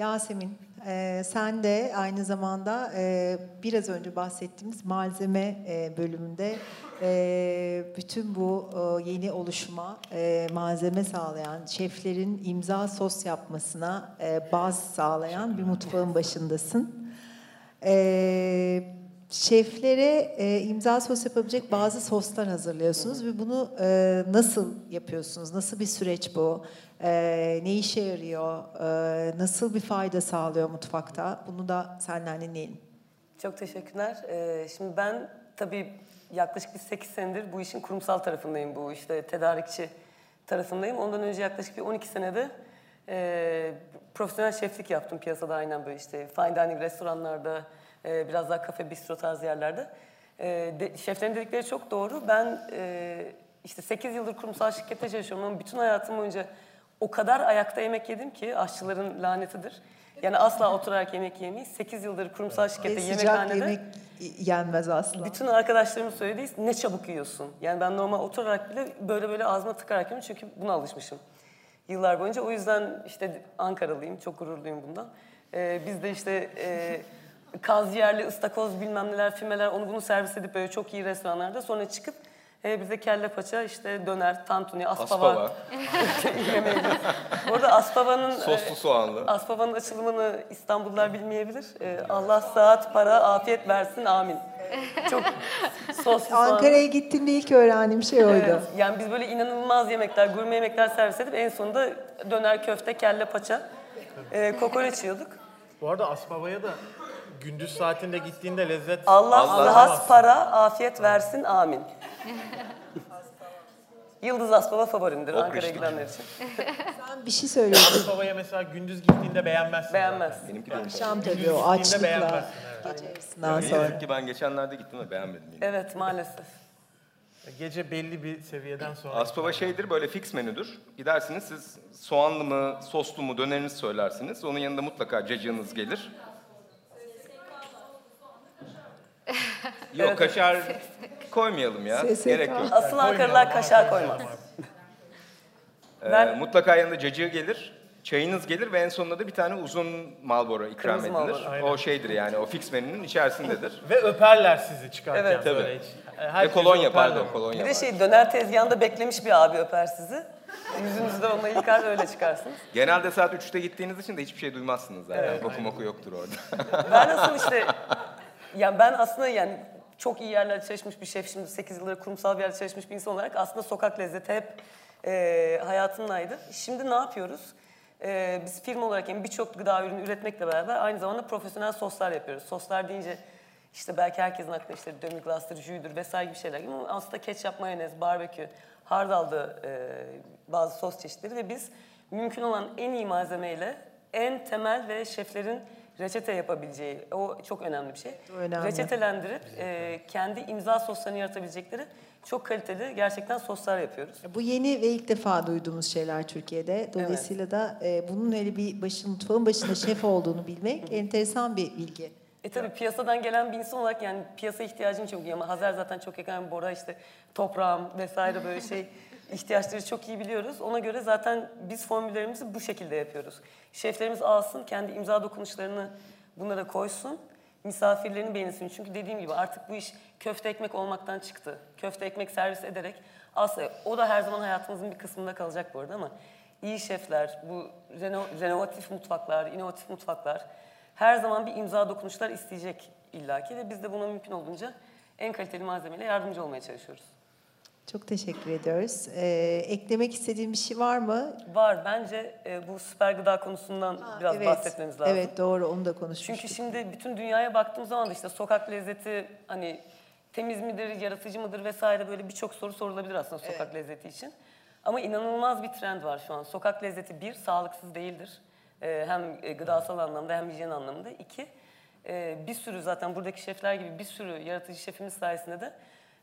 Yasemin, e, sen de aynı zamanda e, biraz önce bahsettiğimiz malzeme e, bölümünde e, bütün bu e, yeni oluşuma e, malzeme sağlayan, şeflerin imza sos yapmasına e, baz sağlayan bir mutfağın başındasın. E, şeflere e, imza sos yapabilecek bazı soslar hazırlıyorsunuz ve bunu e, nasıl yapıyorsunuz? Nasıl bir süreç bu? E, ne işe yarıyor? E, nasıl bir fayda sağlıyor mutfakta? Bunu da senden dinleyelim. Çok teşekkürler. Ee, şimdi ben tabii yaklaşık bir 8 senedir bu işin kurumsal tarafındayım. Bu işte tedarikçi tarafındayım. Ondan önce yaklaşık bir 12 senede e, profesyonel şeflik yaptım piyasada aynen böyle işte fine dining restoranlarda, e, biraz daha kafe, bistro tarzı yerlerde. E, de, şeflerin dedikleri çok doğru. Ben e, işte 8 yıldır kurumsal şirkette çalışıyorum ama bütün hayatım boyunca o kadar ayakta yemek yedim ki aşçıların lanetidir. Yani asla oturarak yemek yemeyi 8 yıldır kurumsal şirkette yemekhanede yemek yenmez asla. bütün arkadaşlarımın söylediği ne çabuk yiyorsun. Yani ben normal oturarak bile böyle böyle ağzıma tıkarak yiyorum çünkü buna alışmışım. Yıllar boyunca o yüzden işte Ankaralıyım, çok gururluyum bundan. Ee, biz de işte e, kaz yerli, ıstakoz bilmem neler, fümeler onu bunu servis edip böyle çok iyi restoranlarda sonra çıkıp e, bize kelle paça, işte döner, tantuni, aspava. Aspava. yemeği yiyoruz. Bu arada Aspava'nın... Soslu soğanlı. Aspava'nın açılımını İstanbullular bilmeyebilir. Ee, Allah saat, para, afiyet versin, amin. Çok soslu soğanlı. Ankara'ya gittiğimde ilk öğrendiğim şey oydu. Evet, yani biz böyle inanılmaz yemekler, gurme yemekler servis edip en sonunda döner, köfte, kelle, paça, e, kokoreç yiyorduk. Bu arada Aspava'ya da gündüz saatinde gittiğinde lezzet Allah, Allah para, afiyet versin, amin. Yıldız Aspava favorimdir O Ankara'ya gidenler için. Ben bir şey söyleyeyim. Aspava'ya mesela gündüz gittiğinde beğenmezsin. Beğenmez. Benimki de öyle. Akşam tabii o gittiğinde açlıkla. beğenmezsin. Evet. Gece yarısından Ne sonra. yazık ki ben geçenlerde gittim ve beğenmedim yine. Evet, maalesef. Gece belli bir seviyeden sonra. Aspava şeydir böyle fix menüdür. Gidersiniz siz soğanlı mı, soslu mu dönerinizi söylersiniz. Onun yanında mutlaka cacığınız gelir. Yok kaşar koymayalım ya. SSK. Gerek yok. Asıl Ankaralılar kaşar koymaz. Ee, Ben- mutlaka yanında cacığı gelir. Çayınız gelir ve en sonunda da bir tane uzun Marlboro ikram Kırmızı edilir. Marlboro, aynen. O şeydir yani o fix menünün içerisindedir. Ve öperler sizi çıkarken Evet. böyle Tabii. hiç. Ve Herkesi kolonya pardon kolonya Bir de şey döner tezgahında beklemiş bir abi öper sizi. Yüzünüzü de onunla yıkar öyle çıkarsınız. Genelde saat 3'te gittiğiniz için de hiçbir şey duymazsınız zaten. Evet, Koku moku yoktur orada. Ben nasıl işte yani ben aslında yani çok iyi yerlerde çalışmış bir şef şimdi 8 yıldır kurumsal bir yerde çalışmış bir insan olarak aslında sokak lezzeti hep e, hayatımdaydı. Şimdi ne yapıyoruz? E, biz firma olarak yani birçok gıda ürünü üretmekle beraber aynı zamanda profesyonel soslar yapıyoruz. Soslar deyince işte belki herkesin aklına işte demi jüydür vesaire gibi şeyler gibi ama aslında ketçap, mayonez, barbekü, hardallı e, bazı sos çeşitleri ve biz mümkün olan en iyi malzemeyle en temel ve şeflerin reçete yapabileceği, o çok önemli bir şey. Önemli. Reçetelendirip e, kendi imza soslarını yaratabilecekleri çok kaliteli gerçekten soslar yapıyoruz. Bu yeni ve ilk defa duyduğumuz şeyler Türkiye'de. Dolayısıyla da e, bunun öyle bir başın, mutfağın başında şef olduğunu bilmek enteresan bir bilgi. E tabii piyasadan gelen bir insan olarak yani piyasa ihtiyacım çok iyi ama Hazer zaten çok yakın Bora işte toprağım vesaire böyle şey ihtiyaçları çok iyi biliyoruz. Ona göre zaten biz formüllerimizi bu şekilde yapıyoruz. Şeflerimiz alsın kendi imza dokunuşlarını bunlara koysun. Misafirlerini beğensin. Çünkü dediğim gibi artık bu iş köfte ekmek olmaktan çıktı. Köfte ekmek servis ederek aslında o da her zaman hayatımızın bir kısmında kalacak bu arada ama iyi şefler, bu reno, renovatif mutfaklar, inovatif mutfaklar her zaman bir imza dokunuşlar isteyecek illaki ve biz de buna mümkün olduğunca en kaliteli malzemeyle yardımcı olmaya çalışıyoruz. Çok teşekkür ediyoruz. E, eklemek istediğim bir şey var mı? Var bence e, bu süper gıda konusundan biraz evet, bahsetmemiz lazım. Evet doğru onu da konuşmuştuk. Çünkü şimdi bütün dünyaya baktığım zaman da işte sokak lezzeti hani temiz midir, yaratıcı mıdır vesaire böyle birçok soru sorulabilir aslında sokak lezzeti için. Ama inanılmaz bir trend var şu an. Sokak lezzeti bir, sağlıksız değildir. Ee, hem e, gıdasal anlamda hem hijyen anlamında. İki, e, bir sürü zaten buradaki şefler gibi bir sürü yaratıcı şefimiz sayesinde de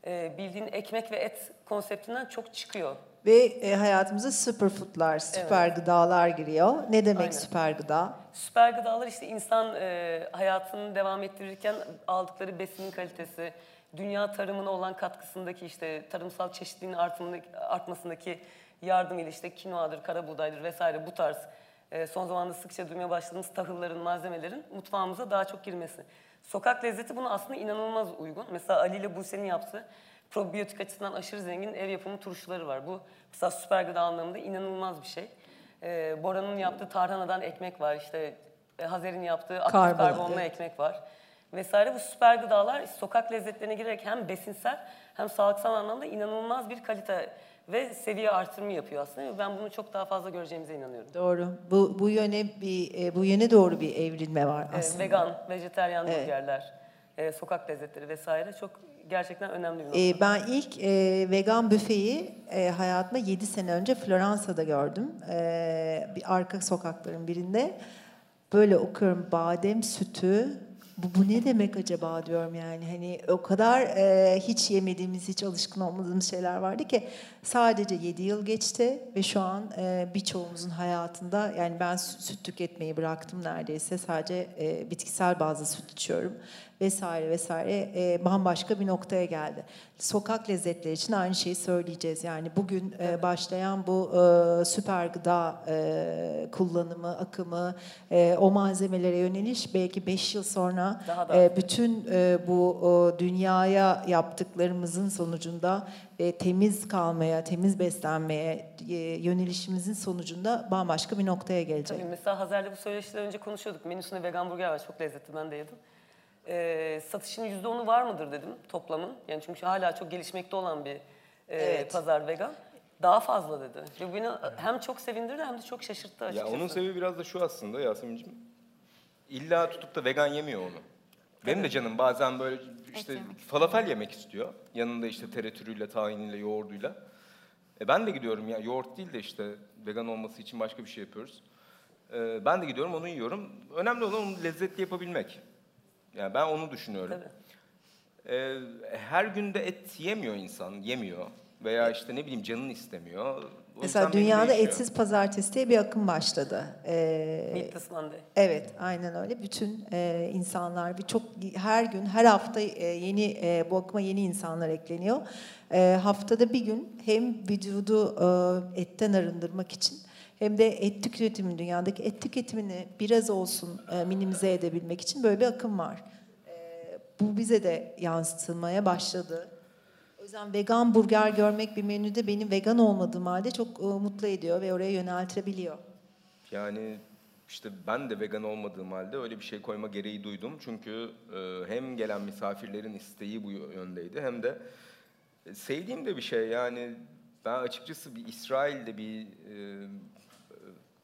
e, bildiğin ekmek ve et konseptinden çok çıkıyor. Ve e, hayatımıza superfoodlar, süper gıdalar giriyor. Ne demek Aynen. süper gıda? Süper gıdalar işte insan e, hayatını devam ettirirken aldıkları besinin kalitesi, dünya tarımına olan katkısındaki işte tarımsal çeşitliliğin artmasındaki yardım ile işte kinoadır, kara buğdaydır vesaire bu tarz e, son zamanda sıkça duymaya başladığımız tahılların, malzemelerin mutfağımıza daha çok girmesi. Sokak lezzeti buna aslında inanılmaz uygun. Mesela Ali ile Buse'nin yaptığı probiyotik açısından aşırı zengin ev yapımı turşuları var. Bu mesela süper gıda anlamında inanılmaz bir şey. E, Bora'nın yaptığı tarhanadan ekmek var. İşte e, Hazer'in yaptığı aktif Karbon, karbonlu evet. ekmek var. Vesaire bu süper gıdalar sokak lezzetlerine girerek hem besinsel hem sağlıksal anlamda inanılmaz bir kalite ve seviye artırımı yapıyor aslında. Ve Ben bunu çok daha fazla göreceğimize inanıyorum. Doğru. Bu bu yöne bir e, bu yöne doğru bir evrilme var aslında. vegan, vejeteryan Evet. burgerler, e, sokak lezzetleri vesaire çok gerçekten önemli bir nokta. Ee, ben ilk e, vegan büfeyi e, hayatımda 7 sene önce Floransa'da gördüm. Ee, bir arka sokakların birinde. Böyle okuyorum badem sütü. Bu, bu ne demek acaba diyorum yani. Hani o kadar e, hiç yemediğimiz, hiç alışkın olmadığımız şeyler vardı ki sadece 7 yıl geçti ve şu an e, birçoğumuzun hayatında yani ben sü- süt tüketmeyi bıraktım neredeyse. Sadece e, bitkisel bazlı süt içiyorum vesaire vesaire e, bambaşka bir noktaya geldi. Sokak lezzetleri için aynı şeyi söyleyeceğiz. Yani bugün e, başlayan bu e, süper gıda e, kullanımı, akımı, e, o malzemelere yöneliş belki 5 yıl sonra da e, bütün e, bu o, dünyaya yaptıklarımızın sonucunda ve temiz kalmaya, temiz beslenmeye e, yönelişimizin sonucunda bambaşka bir noktaya gelecek. Tabii mesela Hazer'le bu söyleşiden önce konuşuyorduk. Menüsünde vegan burger var. Çok lezzetli. Ben de yedim. Ee, satışın %10'u var mıdır dedim toplamın. Yani çünkü hala çok gelişmekte olan bir e, Evet. pazar vegan. Daha fazla dedi. Ve beni hem çok sevindirdi hem de çok şaşırttı Ya açıkçası. onun sebebi biraz da şu aslında Yasemin'ciğim. İlla tutup da vegan yemiyor onu. Benim de canım bazen böyle işte falafel yemek istiyor. Yanında işte teretürüyle, tahiniyle, yoğurduyla. E ben de gidiyorum ya yoğurt değil de işte vegan olması için başka bir şey yapıyoruz. E, ben de gidiyorum onu yiyorum. Önemli olan onu lezzetli yapabilmek. Yani ben onu düşünüyorum. Tabii. E, her günde et yemiyor insan, yemiyor. Veya işte ne bileyim canın istemiyor. O Mesela dünyada etsiz pazartesi diye bir akım başladı. Ee, Meatless Monday. Evet, aynen öyle. Bütün e, insanlar, birçok her gün, her hafta e, yeni e, bu akıma yeni insanlar ekleniyor. E, haftada bir gün hem vücudu e, etten arındırmak için hem de et tüketimi dünyadaki et tüketimini biraz olsun e, minimize edebilmek için böyle bir akım var. E, bu bize de yansıtılmaya başladı. O yüzden vegan burger görmek bir menüde benim vegan olmadığım halde çok e, mutlu ediyor ve oraya yöneltebiliyor. Yani işte ben de vegan olmadığım halde öyle bir şey koyma gereği duydum. Çünkü e, hem gelen misafirlerin isteği bu yöndeydi hem de sevdiğim de bir şey. Yani ben açıkçası bir İsrail'de bir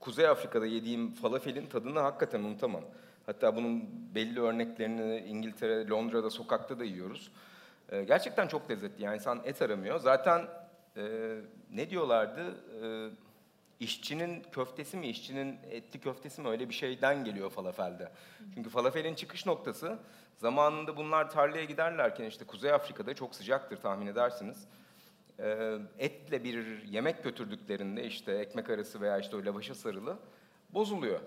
Kuzey Afrika'da yediğim falafelin tadını hakikaten unutamam. Hatta bunun belli örneklerini İngiltere, Londra'da sokakta da yiyoruz. E, gerçekten çok lezzetli. Yani insan et aramıyor. Zaten e, ne diyorlardı? E, İşçinin köftesi mi, işçinin etli köftesi mi öyle bir şeyden geliyor falafelde. Çünkü falafelin çıkış noktası zamanında bunlar tarlaya giderlerken işte Kuzey Afrika'da çok sıcaktır tahmin edersiniz. Ee, etle bir yemek götürdüklerinde işte ekmek arası veya işte o lavaşa sarılı bozuluyor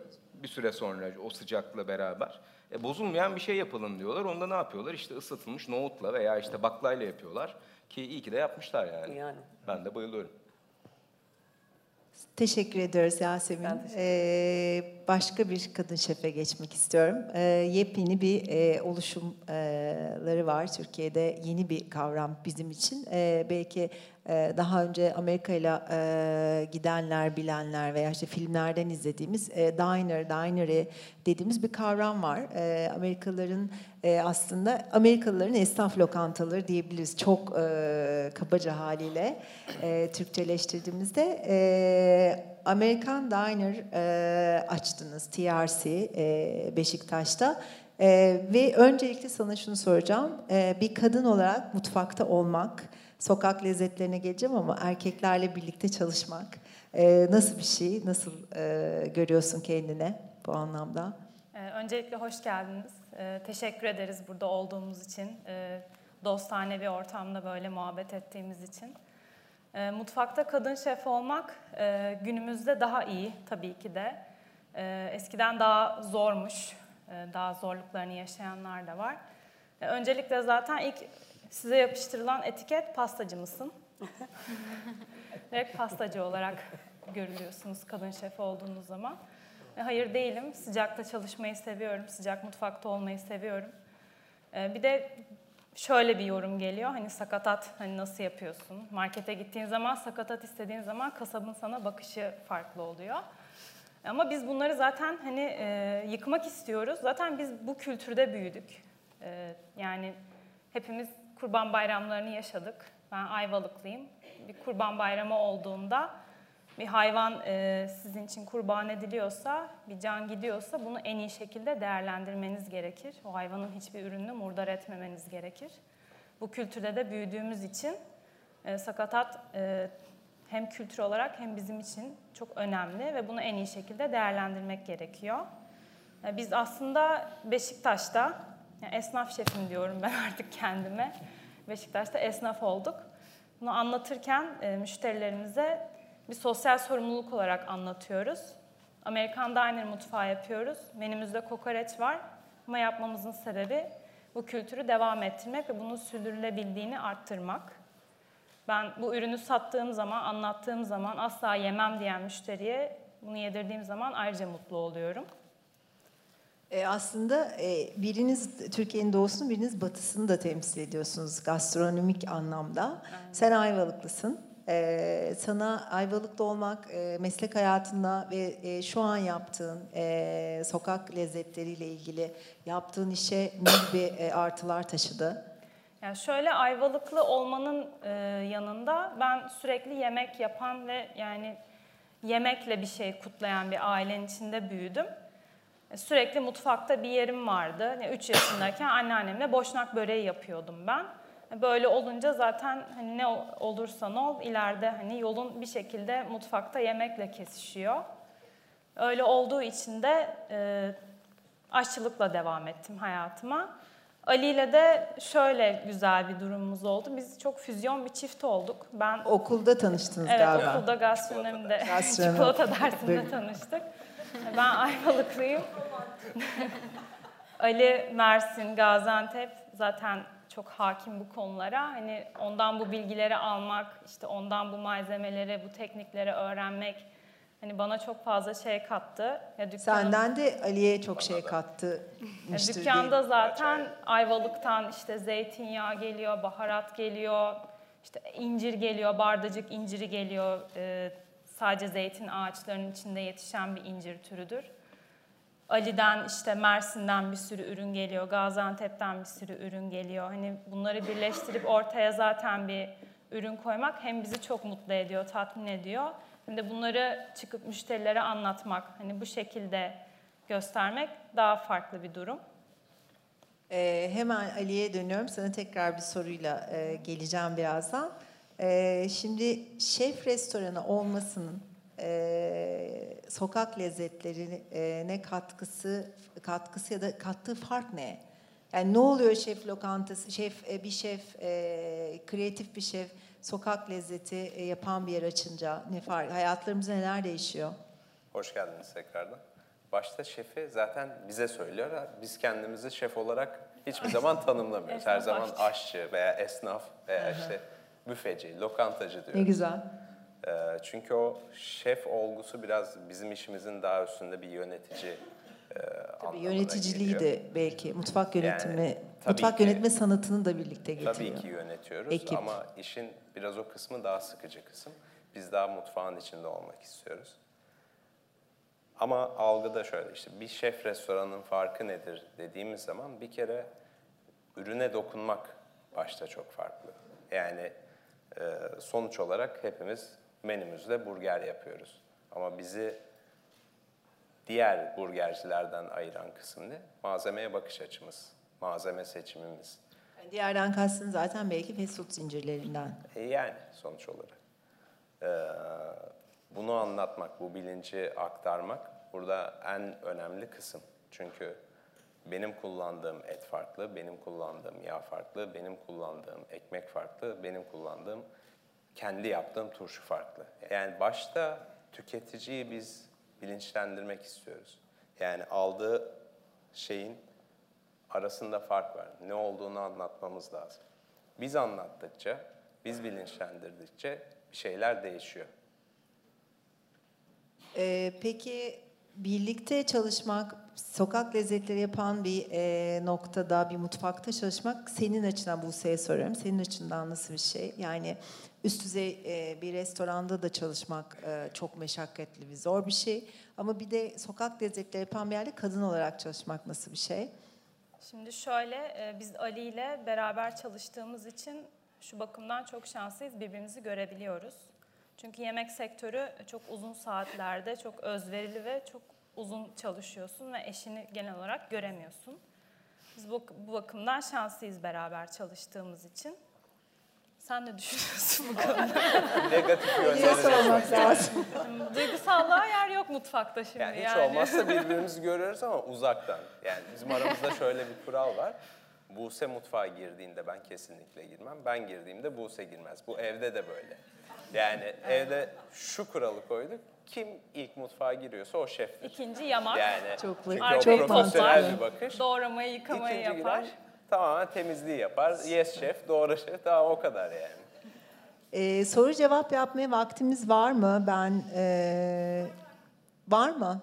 bir süre sonra o sıcakla beraber. E, bozulmayan bir şey yapalım diyorlar. Onda ne yapıyorlar? İşte ısıtılmış nohutla veya işte baklayla yapıyorlar. Ki iyi ki de yapmışlar yani. Yani. Ben de bayılıyorum. Teşekkür ediyoruz Yasemin. Ben teşekkür Ee, başka bir kadın şefe geçmek istiyorum. Ee, yepyeni bir e, oluşumları var Türkiye'de. Yeni bir kavram bizim için. Ee, belki daha önce Amerika ile gidenler, bilenler veya işte filmlerden izlediğimiz e, diner, dinery dediğimiz bir kavram var. E, Amerikalıların e, aslında Amerikalıların esnaf lokantaları diyebiliriz. Çok kabaca haliyle Türkçeleştirdiğimizde. Amerikan Diner açtınız TRC Beşiktaş'ta. E, ve öncelikle sana şunu soracağım. E, bir kadın olarak mutfakta olmak, sokak lezzetlerine geleceğim ama erkeklerle birlikte çalışmak e, nasıl bir şey? Nasıl e, görüyorsun kendine bu anlamda? Ee, Öncelikle hoş geldiniz. Ee, Teşekkür ederiz burada olduğumuz için. Ee, Dostane bir ortamda böyle muhabbet ettiğimiz için. Ee, Mutfakta kadın şef olmak e, günümüzde daha iyi tabii ki de. Ee, Eskiden daha zormuş, Ee, daha zorluklarını yaşayanlar da var. Ee, Öncelikle zaten ilk size yapıştırılan etiket pastacı mısın? Direkt pastacı olarak görülüyorsunuz kadın şef olduğunuz zaman. E, Hayır değilim. Sıcakta çalışmayı seviyorum. Sıcak mutfakta olmayı seviyorum. E, Bir de şöyle bir yorum geliyor. Hani sakatat hani nasıl yapıyorsun? Markete gittiğin zaman sakatat istediğin zaman kasabın sana bakışı farklı oluyor. Ama biz bunları zaten hani e, yıkmak istiyoruz. Zaten biz bu kültürde büyüdük. E, yani hepimiz kurban bayramlarını yaşadık. Ben Ayvalıklıyım. Bir kurban bayramı olduğunda bir hayvan e, sizin için kurban ediliyorsa, bir can gidiyorsa bunu en iyi şekilde değerlendirmeniz gerekir. O hayvanın hiçbir ürününü murdar etmemeniz gerekir. Bu kültürde de büyüdüğümüz için e, sakatat e, hem kültür olarak hem bizim için çok önemli ve bunu en iyi şekilde değerlendirmek gerekiyor. E, Biz aslında Beşiktaş'ta, yani esnaf şefim diyorum ben artık kendime, Beşiktaş'ta esnaf olduk. Bunu anlatırken e, müşterilerimize bir sosyal sorumluluk olarak anlatıyoruz. Amerikan Diner mutfağı yapıyoruz. Menümüzde kokoreç var ama yapmamızın sebebi bu kültürü devam ettirmek ve bunun sürdürülebildiğini arttırmak. Ben bu ürünü sattığım zaman, anlattığım zaman asla yemem diyen müşteriye bunu yedirdiğim zaman ayrıca mutlu oluyorum. E, aslında e, biriniz Türkiye'nin doğusunu, biriniz batısını da temsil ediyorsunuz gastronomik anlamda. Sen Ayvalıklısın. E, sana Ayvalıklı olmak e, meslek hayatında ve e, şu an yaptığın e, sokak lezzetleriyle ilgili yaptığın işe ne gibi e, artılar taşıdı? Yani şöyle ayvalıklı olmanın e, yanında ben sürekli yemek yapan ve yani yemekle bir şey kutlayan bir ailenin içinde büyüdüm. Sürekli mutfakta bir yerim vardı. 3 yaşındayken anneannemle boşnak böreği yapıyordum ben. Böyle olunca zaten hani ne ol- olursa ne ol ileride hani yolun bir şekilde mutfakta yemekle kesişiyor. Öyle olduğu için de e, aşçılıkla devam ettim hayatıma. Ali ile de şöyle güzel bir durumumuz oldu. Biz çok füzyon bir çift olduk. Ben Okulda tanıştınız evet galiba. okulda gastronomide Gastronomi. çikolata dersinde tanıştık. Ben Ayvalıklıyım. Ali Mersin, Gaziantep zaten çok hakim bu konulara. Hani ondan bu bilgileri almak, işte ondan bu malzemeleri, bu teknikleri öğrenmek hani bana çok fazla şey kattı. Ya dükkanım- Senden de Ali'ye çok şey ya kattımıştır. diye. Dükkanda zaten Ayvalık'tan işte zeytinyağı geliyor, baharat geliyor, işte incir geliyor, bardacık inciri geliyor. Ee, sadece zeytin ağaçlarının içinde yetişen bir incir türüdür. Ali'den işte Mersin'den bir sürü ürün geliyor, Gaziantep'ten bir sürü ürün geliyor. Hani bunları birleştirip ortaya zaten bir ürün koymak hem bizi çok mutlu ediyor, tatmin ediyor. Hem de bunları çıkıp müşterilere anlatmak, hani bu şekilde göstermek daha farklı bir durum. Ee, hemen Ali'ye dönüyorum. Sana tekrar bir soruyla e, geleceğim birazdan. Ee, şimdi şef restoranı olmasının e, sokak lezzetlerine e, katkısı katkısı ya da kattığı fark ne? Yani ne oluyor şef lokantası, şef e, bir şef, e, kreatif bir şef sokak lezzeti e, yapan bir yer açınca ne fark? Hayatlarımızda neler değişiyor? Hoş geldiniz tekrardan. Başta şefi zaten bize söylüyor. Biz kendimizi şef olarak hiçbir zaman tanımlamıyoruz. Her zaman aşçı. aşçı veya esnaf veya işte büfeci, lokantacı Ne diyoruz. güzel. Ee, çünkü o şef olgusu biraz bizim işimizin daha üstünde bir yönetici e, Tabii yöneticiliği geliyor. de belki mutfak yönetimi, Yani mutfak ki- yönetme sanatını da birlikte getiriyor. Tabii ki yönetiyoruz Ekip. ama işin biraz o kısmı daha sıkıcı kısım. Biz daha mutfağın içinde olmak istiyoruz. Ama algıda şöyle işte bir şef restoranın farkı nedir dediğimiz zaman bir kere ürüne dokunmak başta çok farklı. Yani sonuç olarak hepimiz menümüzde burger yapıyoruz. Ama bizi diğer burgercilerden ayıran kısım ne? Malzemeye bakış açımız, malzeme seçimimiz. Yani Diğerden kastın zaten belki fast food zincirlerinden. E yani sonuç olarak. Ee, bunu anlatmak, bu bilinci aktarmak burada en önemli kısım. Çünkü benim kullandığım et farklı, benim kullandığım yağ farklı, benim kullandığım ekmek farklı, benim kullandığım kendi yaptığım turşu farklı. Yani başta tüketiciyi biz bilinçlendirmek istiyoruz. Yani aldığı şeyin arasında fark var. Ne olduğunu anlatmamız lazım. Biz anlattıkça, biz bilinçlendirdikçe bir şeyler değişiyor. Ee, peki birlikte çalışmak, sokak lezzetleri yapan bir e, noktada, bir mutfakta çalışmak senin açından Buse'ye soruyorum. Senin açından nasıl bir şey? Yani üst düzey e, bir restoranda da çalışmak e, çok meşakkatli bir zor bir şey. Ama bir de sokak lezzetleri yapan bir yerde kadın olarak çalışmak nasıl bir şey? Şimdi şöyle, e, biz Ali ile beraber çalıştığımız için şu bakımdan çok şanslıyız, birbirimizi görebiliyoruz. Çünkü yemek sektörü çok uzun saatlerde, çok özverili ve çok uzun çalışıyorsun ve eşini genel olarak göremiyorsun. Biz bu, bu bakımdan şanslıyız beraber çalıştığımız için. Sen ne düşünüyorsun bu konuda? Negatif Niye yönleri sormak lazım? Duygusallığa yer yok mutfakta şimdi Yani yani. hiç olmazsa birbirimizi görüyoruz ama uzaktan. Yani bizim aramızda şöyle bir kural var. Buse mutfağa girdiğinde ben kesinlikle girmem. Ben girdiğimde Buse girmez. Bu evde de böyle. Yani evde şu kuralı koyduk. Kim ilk mutfağa giriyorsa o şeftir. İkinci yamak, Yani Çok- çünkü Arkayı o profesyonel toplar. bir bakış. doğramayı, yıkamayı İkinci yapar. giren tamamen temizliği yapar. Yes şef, doğru şef. Tamam o kadar yani. Ee, soru cevap yapmaya vaktimiz var mı? Ben e, var mı?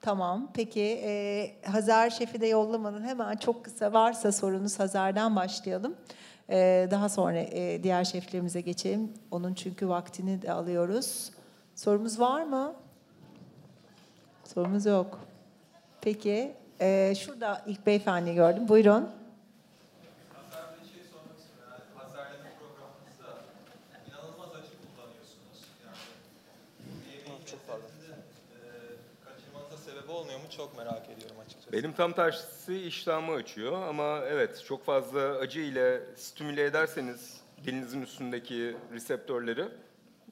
Tamam. Peki e, Hazar Şef'i de yollamadan hemen çok kısa varsa sorunuz Hazar'dan başlayalım. E, daha sonra e, diğer şeflerimize geçelim. Onun çünkü vaktini de alıyoruz. Sorumuz var mı? Sorumuz yok. Peki. e, şurada ilk beyefendi gördüm. Buyurun. Çok merak ediyorum açıkçası. Benim tam tersi iştahımı açıyor ama evet çok fazla acı ile stimüle ederseniz dilinizin üstündeki reseptörleri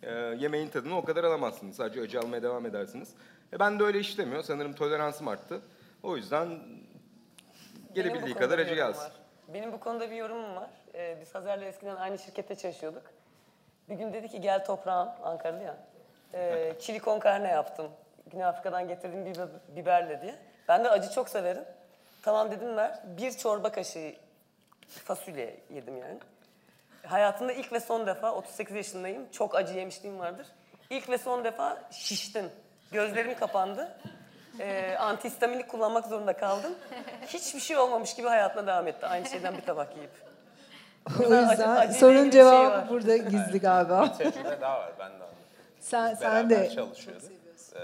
e, yemeğin tadını o kadar alamazsınız. Sadece acı almaya devam edersiniz. E, ben de öyle işlemiyor. Sanırım toleransım arttı. O yüzden gelebildiği kadar acı gelsin. var. Benim bu konuda bir yorumum var. Ee, biz Hazar'la eskiden aynı şirkette çalışıyorduk. Bir gün dedi ki gel toprağım, Ankara'da ya. Ee, chili con carne yaptım. Güney Afrika'dan getirdiğim biber, biberle diye. Ben de acı çok severim. Tamam dedim ver. Bir çorba kaşığı fasulye yedim yani. Hayatımda ilk ve son defa 38 yaşındayım. Çok acı yemişliğim vardır. İlk ve son defa şiştim. Gözlerim kapandı. Ee, antihistaminik kullanmak zorunda kaldım. Hiçbir şey olmamış gibi hayatına devam etti. Aynı şeyden bir tabak yiyip. O yüzden acı- ilgili sorun bir şey cevabı var. burada gizli galiba. Tecrübe daha var ben de anladım. Sen, Biz sen de çalışıyorduk. Ee,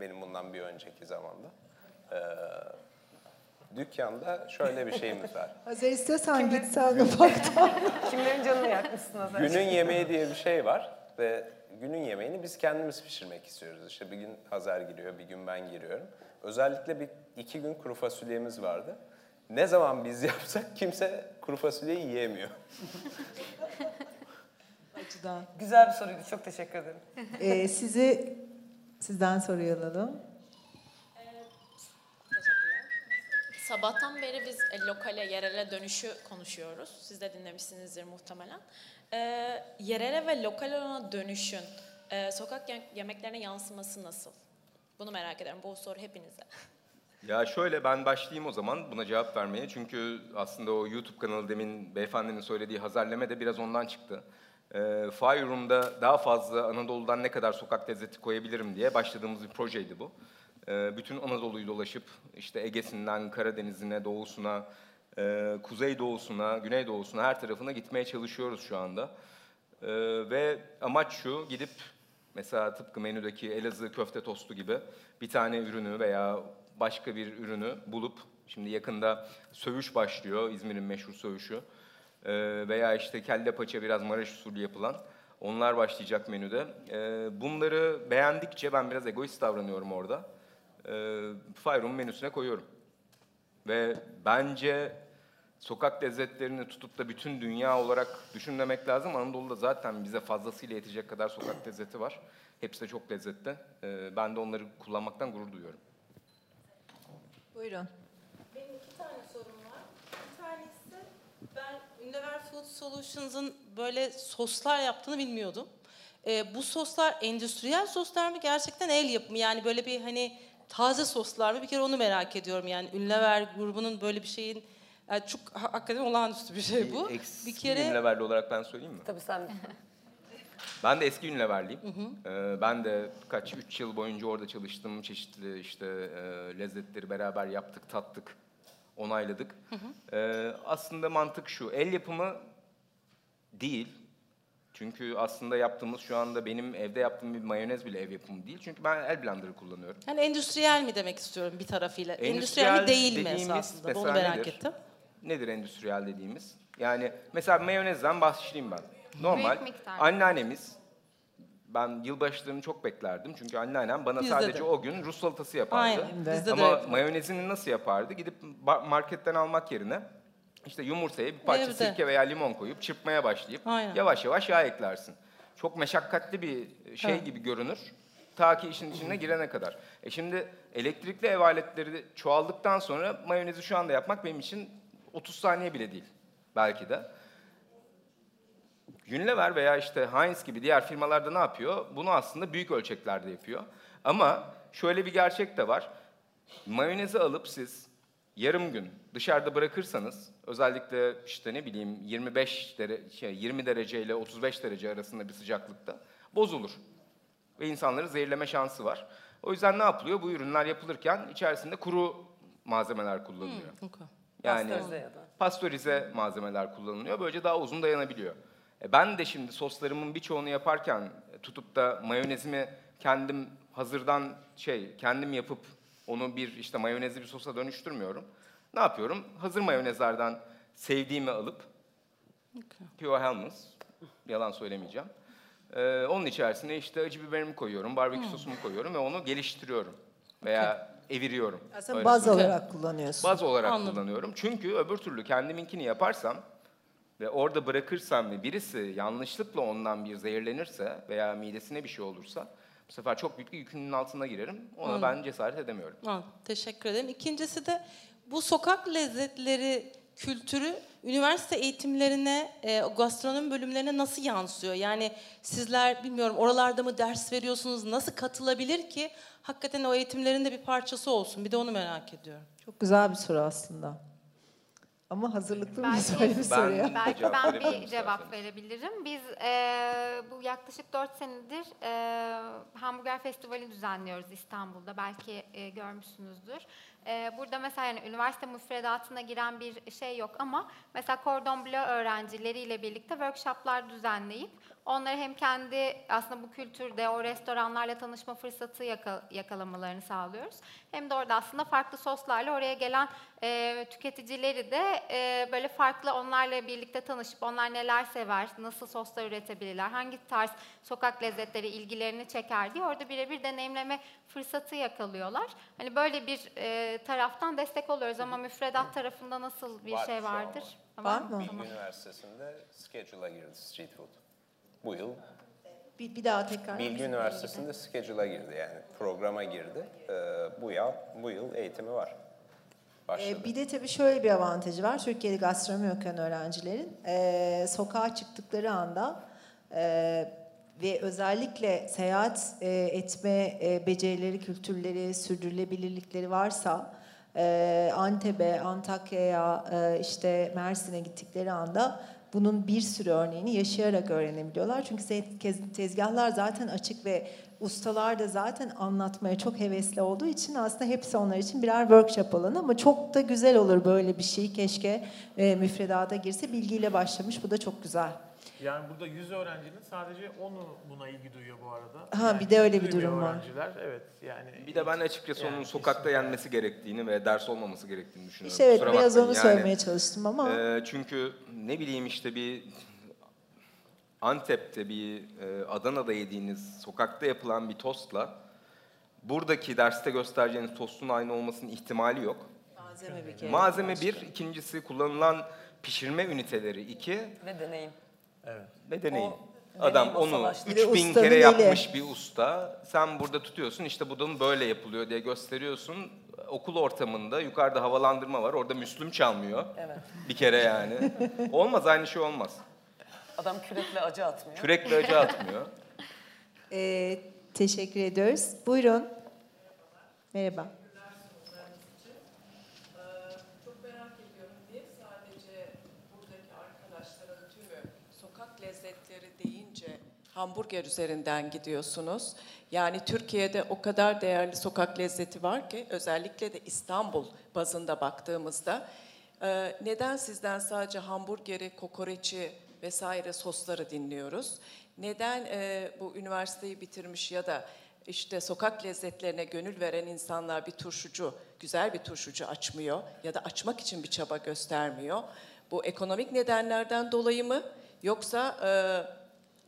benim bundan bir önceki zamanda. Ee, dükkanda şöyle bir şeyimiz var. Hazır istiyorsan git sen mutfakta. Kimlerin canını yakmışsın Hazar? Günün yemeği diye bir şey var ve günün yemeğini biz kendimiz pişirmek istiyoruz. İşte bir gün Hazar giriyor, bir gün ben giriyorum. Özellikle bir iki gün kuru fasulyemiz vardı. Ne zaman biz yapsak kimse kuru fasulyeyi yiyemiyor. Açıdan. Güzel bir soruydu. Çok teşekkür ederim. Ee, sizi sizden soruyu alalım. Sabahtan beri biz e, lokale, yerele dönüşü konuşuyoruz. Siz de dinlemişsinizdir muhtemelen. Ee, yerele ve lokal olana dönüşün e, sokak ye- yemeklerine yansıması nasıl? Bunu merak ederim. Bu soru hepinize. Ya şöyle ben başlayayım o zaman buna cevap vermeye. Çünkü aslında o YouTube kanalı demin beyefendinin söylediği hazarleme de biraz ondan çıktı. Ee, Fire Room'da daha fazla Anadolu'dan ne kadar sokak lezzeti koyabilirim diye başladığımız bir projeydi bu. Ee, bütün Anadolu'yu dolaşıp işte Ege'sinden Karadeniz'ine, doğusuna, e, kuzey doğusuna, güney doğusuna her tarafına gitmeye çalışıyoruz şu anda. Ee, ve amaç şu gidip mesela tıpkı menüdeki Elazığ köfte tostu gibi bir tane ürünü veya başka bir ürünü bulup şimdi yakında sövüş başlıyor İzmir'in meşhur sövüşü Ee, veya işte kelle paça biraz Maraş usulü yapılan onlar başlayacak menüde. Bunları beğendikçe ben biraz egoist davranıyorum orada. Ee, Fire menüsüne koyuyorum. Ve bence sokak lezzetlerini tutup da bütün dünya olarak düşünmemek lazım. Anadolu'da zaten bize fazlasıyla yetecek kadar sokak lezzeti var. Hepsi de çok lezzetli. Ee, ben de onları kullanmaktan gurur duyuyorum. Buyurun. Benim iki tane sorum var. Bir tanesi ben Unilever Food Solutions'ın böyle soslar yaptığını bilmiyordum. Ee, bu soslar endüstriyel soslar mı gerçekten el yapımı yani böyle bir hani taze soslar mı bir kere onu merak ediyorum yani Unilever grubunun böyle bir şeyin yani çok ha- hakikaten olağanüstü bir şey bu. Eksi Bir kere levelli olarak ben söyleyeyim mi? Tabii sen Ben de eski Unilever'liyim. Ee, ben de kaç, üç yıl boyunca orada çalıştım. Çeşitli işte e, lezzetleri beraber yaptık, tattık, onayladık. Ee, aslında mantık şu, el yapımı değil. Çünkü aslında yaptığımız şu anda benim evde yaptığım bir mayonez bile ev yapımı değil. Çünkü ben el blenderı kullanıyorum. Yani endüstriyel mi demek istiyorum bir tarafıyla? Endüstriyel, mi değil mi esasında? Bunu mesela merak nedir? ettim. Nedir endüstriyel dediğimiz? Yani mesela mayonezden başlayayım ben. Normal anneannemiz ben yılbaşlarını çok beklerdim. Çünkü anneannem bana Bizde sadece de. o gün Rus salatası yapardı. Aynen. Bizde de Ama öyle. mayonezini nasıl yapardı? Gidip marketten almak yerine işte yumurtaya bir parça Evde. sirke veya limon koyup çırpmaya başlayıp Aynen. yavaş yavaş yağ eklersin. Çok meşakkatli bir şey Evet. gibi görünür. Ta ki işin içine girene kadar. E şimdi elektrikli ev aletleri çoğaldıktan sonra mayonezi şu anda yapmak benim için 30 saniye bile değil. Belki de. Unilever veya işte Heinz gibi diğer firmalarda ne yapıyor? Bunu aslında büyük ölçeklerde yapıyor. Ama şöyle bir gerçek de var. Mayonezi alıp siz yarım gün dışarıda bırakırsanız özellikle işte ne bileyim 25 derece şey 20 derece ile 35 derece arasında bir sıcaklıkta bozulur. Ve insanları zehirleme şansı var. O yüzden ne yapılıyor? Bu ürünler yapılırken içerisinde kuru malzemeler kullanılıyor. Okey. Yani Pastörize ya da. pastörize malzemeler kullanılıyor. Böylece daha uzun dayanabiliyor. E ben de şimdi soslarımın birçoğunu yaparken e, tutup da mayonezimi kendim hazırdan şey kendim yapıp onu bir işte mayonezli bir sosa dönüştürmüyorum. Ne yapıyorum? Hazır mayonezlerden sevdiğimi alıp Pure Helmets, yalan söylemeyeceğim. Ee, onun içerisine işte acı biberimi koyuyorum, barbekü sosumu koyuyorum ve onu geliştiriyorum veya eviriyorum. Aslında baz söyleyeyim. olarak kullanıyorsun. Baz olarak Anladım. kullanıyorum. Çünkü öbür türlü kendiminkini yaparsam ve orada bırakırsam ve birisi yanlışlıkla ondan bir zehirlenirse veya midesine bir şey olursa bu sefer çok büyük bir yükünün altına girerim. Ona ben cesaret edemiyorum. Anladım. Teşekkür ederim. İkincisi de bu sokak lezzetleri kültürü üniversite eğitimlerine, e, o gastronomi bölümlerine nasıl yansıyor? Yani sizler bilmiyorum oralarda mı ders veriyorsunuz? Nasıl katılabilir ki hakikaten o eğitimlerin de bir parçası olsun? Bir de onu merak ediyorum. Çok güzel bir soru aslında. Ama hazırlıklı mıyız böyle bir soruya? Ben- Belki ben verebilirim bir cevap verebilirim. Biz e, bu yaklaşık 4 senedir e, Hamburger Festivali düzenliyoruz İstanbul'da. Belki e, görmüşsünüzdür. E, burada mesela yani üniversite müfredatına giren bir şey yok ama mesela Cordon Bleu öğrencileriyle birlikte workshoplar düzenleyip onları hem kendi aslında bu kültürde o restoranlarla tanışma fırsatı yaka- yakalamalarını sağlıyoruz. Hem de orada aslında farklı soslarla oraya gelen e, tüketicileri de e, böyle farklı onlarla birlikte tanışıp onlar neler sever, nasıl soslar üretebilirler, hangi tarz sokak lezzetleri ilgilerini çeker diye orada birebir deneyimleme fırsatı yakalıyorlar. Hani böyle bir e, taraftan destek oluyoruz ama müfredat tarafında nasıl bir Var şey an vardır? var. Var mı? Bilgi Üniversitesi'nde schedule'a girdi street food. Bu yıl Bir, bir daha tekrar. Bilgi Üniversitesi'nde schedule'a girdi yani programa girdi. Ee, bu yıl bu yıl eğitimi var. Başladı. Ee, bir de tabii şöyle bir avantajı var. Türkiye'de gastronomi okuyan öğrencilerin e, sokağa çıktıkları anda e, ve özellikle seyahat e, etme e, becerileri, kültürleri, sürdürülebilirlikleri varsa e, Antep'e, Antakya'ya, e, işte Mersin'e gittikleri anda bunun bir sürü örneğini yaşayarak öğrenebiliyorlar. Çünkü tezgahlar zaten açık ve ustalar da zaten anlatmaya çok hevesli olduğu için aslında hepsi onlar için birer workshop alanı ama çok da güzel olur böyle bir şey. Keşke e, müfredata girse bilgiyle başlamış. Bu da çok güzel. Yani burada 100 öğrencinin sadece 10'u buna ilgi duyuyor bu arada. Ha, Yani bir de öyle bir durum var. Öğrenciler evet yani. Bir de ben açıkçası onun Yani sokakta kesinlikle. yenmesi gerektiğini ve ders olmaması gerektiğini düşünüyorum. İşte evet Kusura biraz onu yani. söylemeye çalıştım ama Ee, çünkü ne bileyim işte bir Antep'te bir e, Adana'da yediğiniz sokakta yapılan bir tostla buradaki derste göstereceğiniz tostun aynı olmasının ihtimali yok. malzeme bir kere. Malzeme bir, ikincisi kullanılan pişirme üniteleri iki Ve deneyim. Ve deneyim. O Adam onu savaşta. Bir de 3000 ustanın kere eli. yapmış bir usta. Sen burada tutuyorsun işte bunun böyle yapılıyor diye gösteriyorsun. Okul ortamında yukarıda havalandırma var. Orada Müslüm çalmıyor. Evet. Bir kere yani. olmaz aynı şey olmaz. Adam kürekle acı atmıyor. Kürekle acı atmıyor. Ee, teşekkür ediyoruz. Buyurun. Merhaba. Hamburger üzerinden gidiyorsunuz. Yani Türkiye'de o kadar değerli sokak lezzeti var ki özellikle de İstanbul bazında baktığımızda e, neden sizden sadece hamburgeri, kokoreçi vesaire sosları dinliyoruz? Neden e, bu üniversiteyi bitirmiş ya da işte sokak lezzetlerine gönül veren insanlar bir turşucu, güzel bir turşucu açmıyor ya da açmak için bir çaba göstermiyor? Bu ekonomik nedenlerden dolayı mı yoksa e,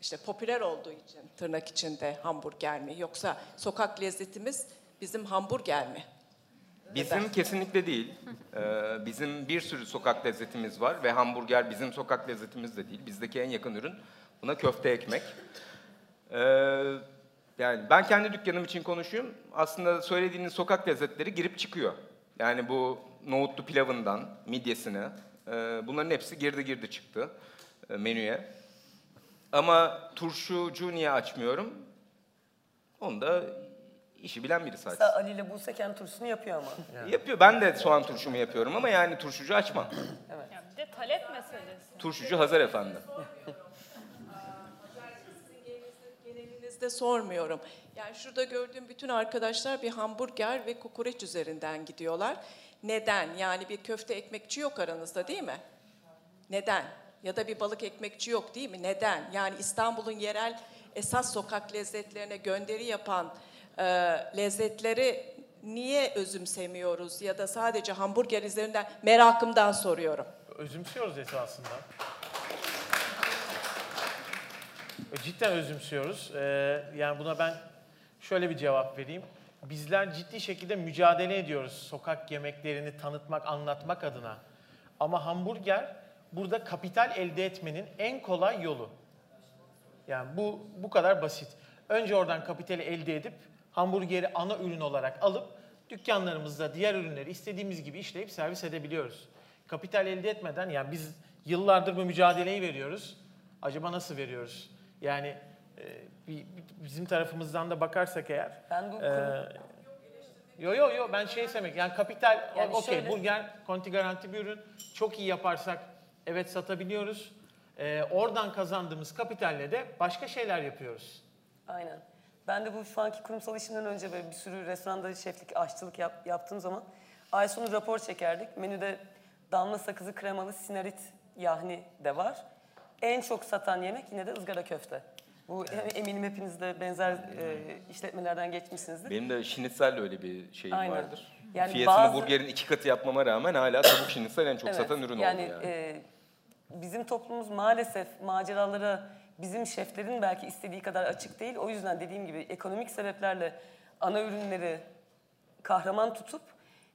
işte popüler olduğu için tırnak içinde hamburger mi yoksa sokak lezzetimiz bizim hamburger mi? Bizim kesinlikle değil. Ee, bizim bir sürü sokak lezzetimiz var ve hamburger bizim sokak lezzetimiz de değil. Bizdeki en yakın ürün buna köfte ekmek. Ee, yani ben kendi dükkanım için konuşuyorum. Aslında söylediğiniz sokak lezzetleri girip çıkıyor. Yani bu nohutlu pilavından midyesine e, bunların hepsi girdi girdi çıktı e, menüye. Ama turşucu niye açmıyorum? Onu da işi bilen birisi açsın. Mesela Ali ile Buse kendi turşusunu yapıyor ama. Yapıyor. Ben de soğan turşumu yapıyorum ama yani turşucu açmam. Ya bir de talep meselesi. Turşucu Hazar Efendi. Genelinizde sormuyorum. Yani şurada gördüğüm bütün arkadaşlar bir hamburger ve kokoreç üzerinden gidiyorlar. Neden? Yani bir köfte ekmekçi yok aranızda değil mi? Neden? Ya da bir balık ekmekçi yok değil mi? Neden? Yani İstanbul'un yerel esas sokak lezzetlerine gönderi yapan e, lezzetleri niye özümsemiyoruz ya da sadece hamburger üzerinden merakımdan soruyorum. Özümsüyoruz esasında. E, Cidden özümsüyoruz. Ee, yani buna ben şöyle bir cevap vereyim. Bizler ciddi şekilde mücadele ediyoruz sokak yemeklerini tanıtmak, anlatmak adına. Ama hamburger burada kapital elde etmenin en kolay yolu. Yani bu bu kadar basit. Önce oradan kapitali elde edip hamburgeri ana ürün olarak alıp dükkanlarımızda diğer ürünleri istediğimiz gibi işleyip servis edebiliyoruz. Kapital elde etmeden yani biz yıllardır bu mücadeleyi veriyoruz. Acaba nasıl veriyoruz? Yani e, bi- bi- bizim tarafımızdan da bakarsak eğer. Ben bu e, Yo yo yo ben şey demek yani kapital Yani okey şöyle- burger konti garanti bir ürün çok iyi yaparsak evet satabiliyoruz. E, oradan kazandığımız kapitalle de başka şeyler yapıyoruz. Aynen. Ben de bu şu anki kurumsal işimden önce böyle bir sürü restoranda şeflik, aşçılık yap- yaptığım zaman ay sonu rapor çekerdik. Menüde damla sakızı kremalı sinarit yahni de var. En çok satan yemek yine de ızgara köfte. Bu eminim hepiniz de benzer e, işletmelerden geçmişsinizdir. Benim de şinitsel öyle bir şeyim Aynen. vardır. Yani Fiyatını bazı- burgerin iki katı yapmama rağmen hala tavuk şinitsel en çok Evet, satan ürün yani, oldu yani. e, bizim toplumumuz maalesef maceralara bizim şeflerin belki istediği kadar açık değil. O yüzden dediğim gibi ekonomik sebeplerle ana ürünleri kahraman tutup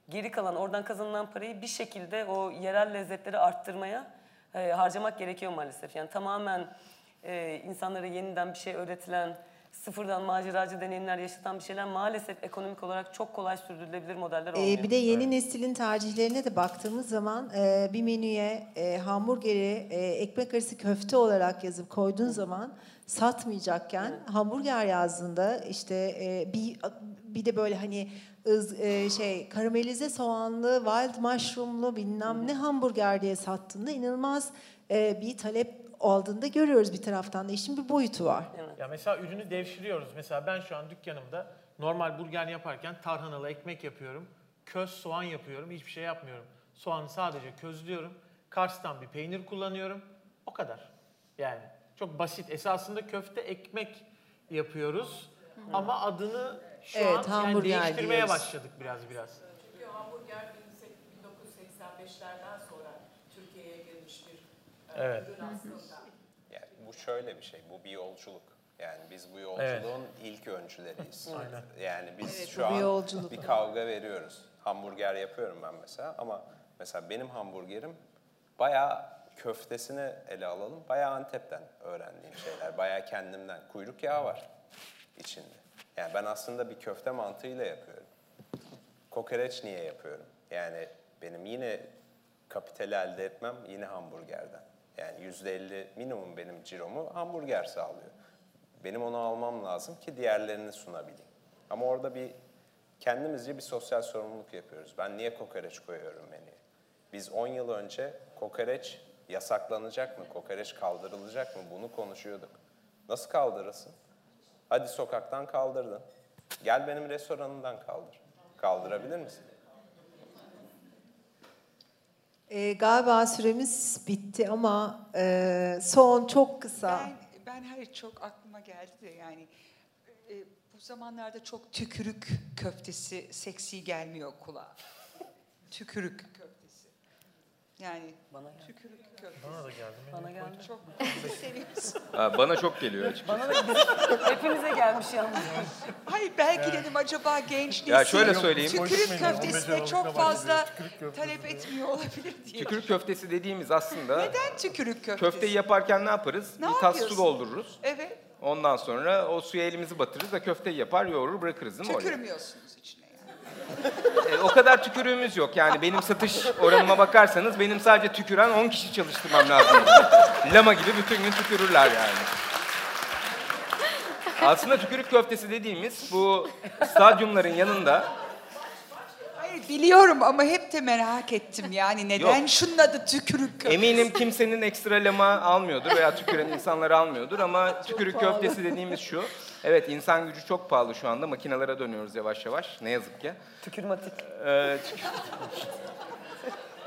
geri kalan oradan kazanılan parayı bir şekilde o yerel lezzetleri arttırmaya e, harcamak gerekiyor maalesef. Yani tamamen e, insanlara yeniden bir şey öğretilen, sıfırdan maceracı deneyimler yaşatan bir şeyler maalesef ekonomik olarak çok kolay sürdürülebilir modeller olmuyor. Ee, bir de yeni neslin tercihlerine de baktığımız zaman e, bir menüye e, hamburgeri e, ekmek arası köfte olarak yazıp koyduğun zaman satmayacakken hamburger yazdığında işte e, bir bir de böyle hani ız, e, şey karamelize soğanlı, wild mushroomlu bilmem ne hamburger diye sattığında inanılmaz e, bir talep aldığında görüyoruz bir taraftan da işin bir boyutu var. Ya mesela ürünü devşiriyoruz. Mesela ben şu an dükkanımda normal burger yaparken tarhanalı ekmek yapıyorum. Köz soğan yapıyorum. Hiçbir şey yapmıyorum. Soğanı sadece közlüyorum. Kars'tan bir peynir kullanıyorum. O kadar. Yani çok basit. Esasında köfte ekmek yapıyoruz. Ama adını şu Evet, an yani hamburger değiştirmeye diyoruz. başladık biraz biraz. Çünkü hamburger 1985'lerden sonra Türkiye'ye girmiş bir e, Evet. Yani bu şöyle bir şey, bu bir yolculuk. Yani biz bu yolculuğun ilk öncüleriyiz. Yani biz Evet, şu an yolculuk. bir kavga veriyoruz. Hamburger yapıyorum ben mesela ama mesela benim hamburgerim bayağı köftesini ele alalım. Bayağı Antep'ten öğrendiğim şeyler. Bayağı kendimden. Kuyruk yağı var içinde. Yani ben aslında bir köfte mantığıyla yapıyorum. Kokoreç niye yapıyorum? Yani benim yine kapitali elde etmem yine hamburgerden. Yani yüzde elli minimum benim ciromu hamburger sağlıyor. Benim onu almam lazım ki diğerlerini sunabileyim. Ama orada bir kendimizce bir sosyal sorumluluk yapıyoruz. Ben niye kokoreç koyuyorum menüye? Biz 10 yıl önce kokoreç yasaklanacak mı, kokoreç kaldırılacak mı bunu konuşuyorduk. Nasıl kaldırırsın? Hadi sokaktan kaldırdın. Gel benim restoranımdan kaldır. Kaldırabilir misin? E, galiba süremiz bitti ama e, son çok kısa. Ben, ben hayır çok aklıma geldi de yani e, bu zamanlarda çok tükürük köftesi seksi gelmiyor kulağa. tükürük köftesi. Yani Bana tükürük köftesi. Bana da geldi. Bana geldi. Çok seviyorsun. Ha, bana çok geliyor açıkçası. Bana da hepimize gelmiş yalnız. Hayır belki dedim acaba genç nesil Ya şöyle söyleyeyim. tükürük köftesine 15 çok fazla talep etmiyor olabilir diye. Tükürük köftesi dediğimiz aslında Neden tükürük köftesi? köfteyi yaparken ne yaparız? Ne bir tas su doldururuz. Evet. Ondan sonra o suya elimizi batırırız da köfteyi yapar, yoğurur, bırakırız değil mi? Tükürmüyorsunuz yani. E, o kadar tükürüğümüz yok. Yani benim satış oranıma bakarsanız benim sadece tüküren 10 kişi çalıştırmam lazım. Lama gibi bütün gün tükürürler yani. Aslında tükürük köftesi dediğimiz bu stadyumların yanında Hayır biliyorum ama hep de merak ettim yani neden Yok. şunun adı tükürük köftesi? eminim kimsenin ekstra lama almıyordur veya tüküren insanlar almıyordur ama tükürük köftesi dediğimiz şu. Evet insan gücü çok pahalı şu anda. Makinelere dönüyoruz yavaş yavaş. Ne yazık ki. Tükürmatik. Ee, tük-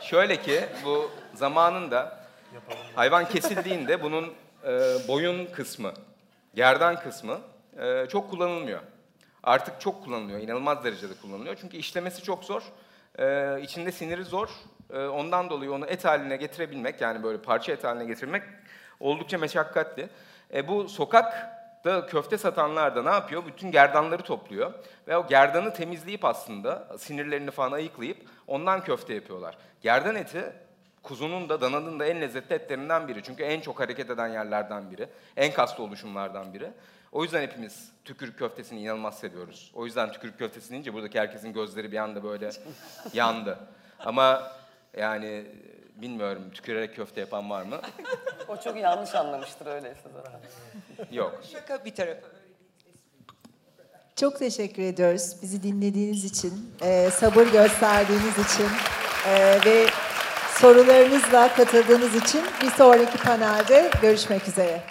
Şöyle ki bu zamanında hayvan kesildiğinde bunun e, boyun kısmı, gerdan kısmı e, çok kullanılmıyor. Artık çok kullanılıyor, inanılmaz derecede kullanılıyor. Çünkü işlemesi çok zor, e, içinde siniri zor. E, ondan dolayı onu et haline getirebilmek, yani böyle parça et haline getirmek oldukça meşakkatli. E, bu sokakta köfte satanlar da ne yapıyor? Bütün gerdanları topluyor ve o gerdanı temizleyip aslında sinirlerini falan ayıklayıp ondan köfte yapıyorlar. Gerdan eti kuzunun da dananın da en lezzetli etlerinden biri. Çünkü en çok hareket eden yerlerden biri. En kaslı oluşumlardan biri. O yüzden hepimiz tükürük köftesini inanılmaz seviyoruz. O yüzden tükürük köftesi deyince buradaki herkesin gözleri bir anda böyle yandı. Ama yani bilmiyorum tükürerek köfte yapan var mı? O çok yanlış anlamıştır öyleyse zaten. Yok. Şaka bir tarafa. Çok teşekkür ediyoruz bizi dinlediğiniz için, e, sabır gösterdiğiniz için e, ve sorularınızla katıldığınız için bir sonraki panelde görüşmek üzere.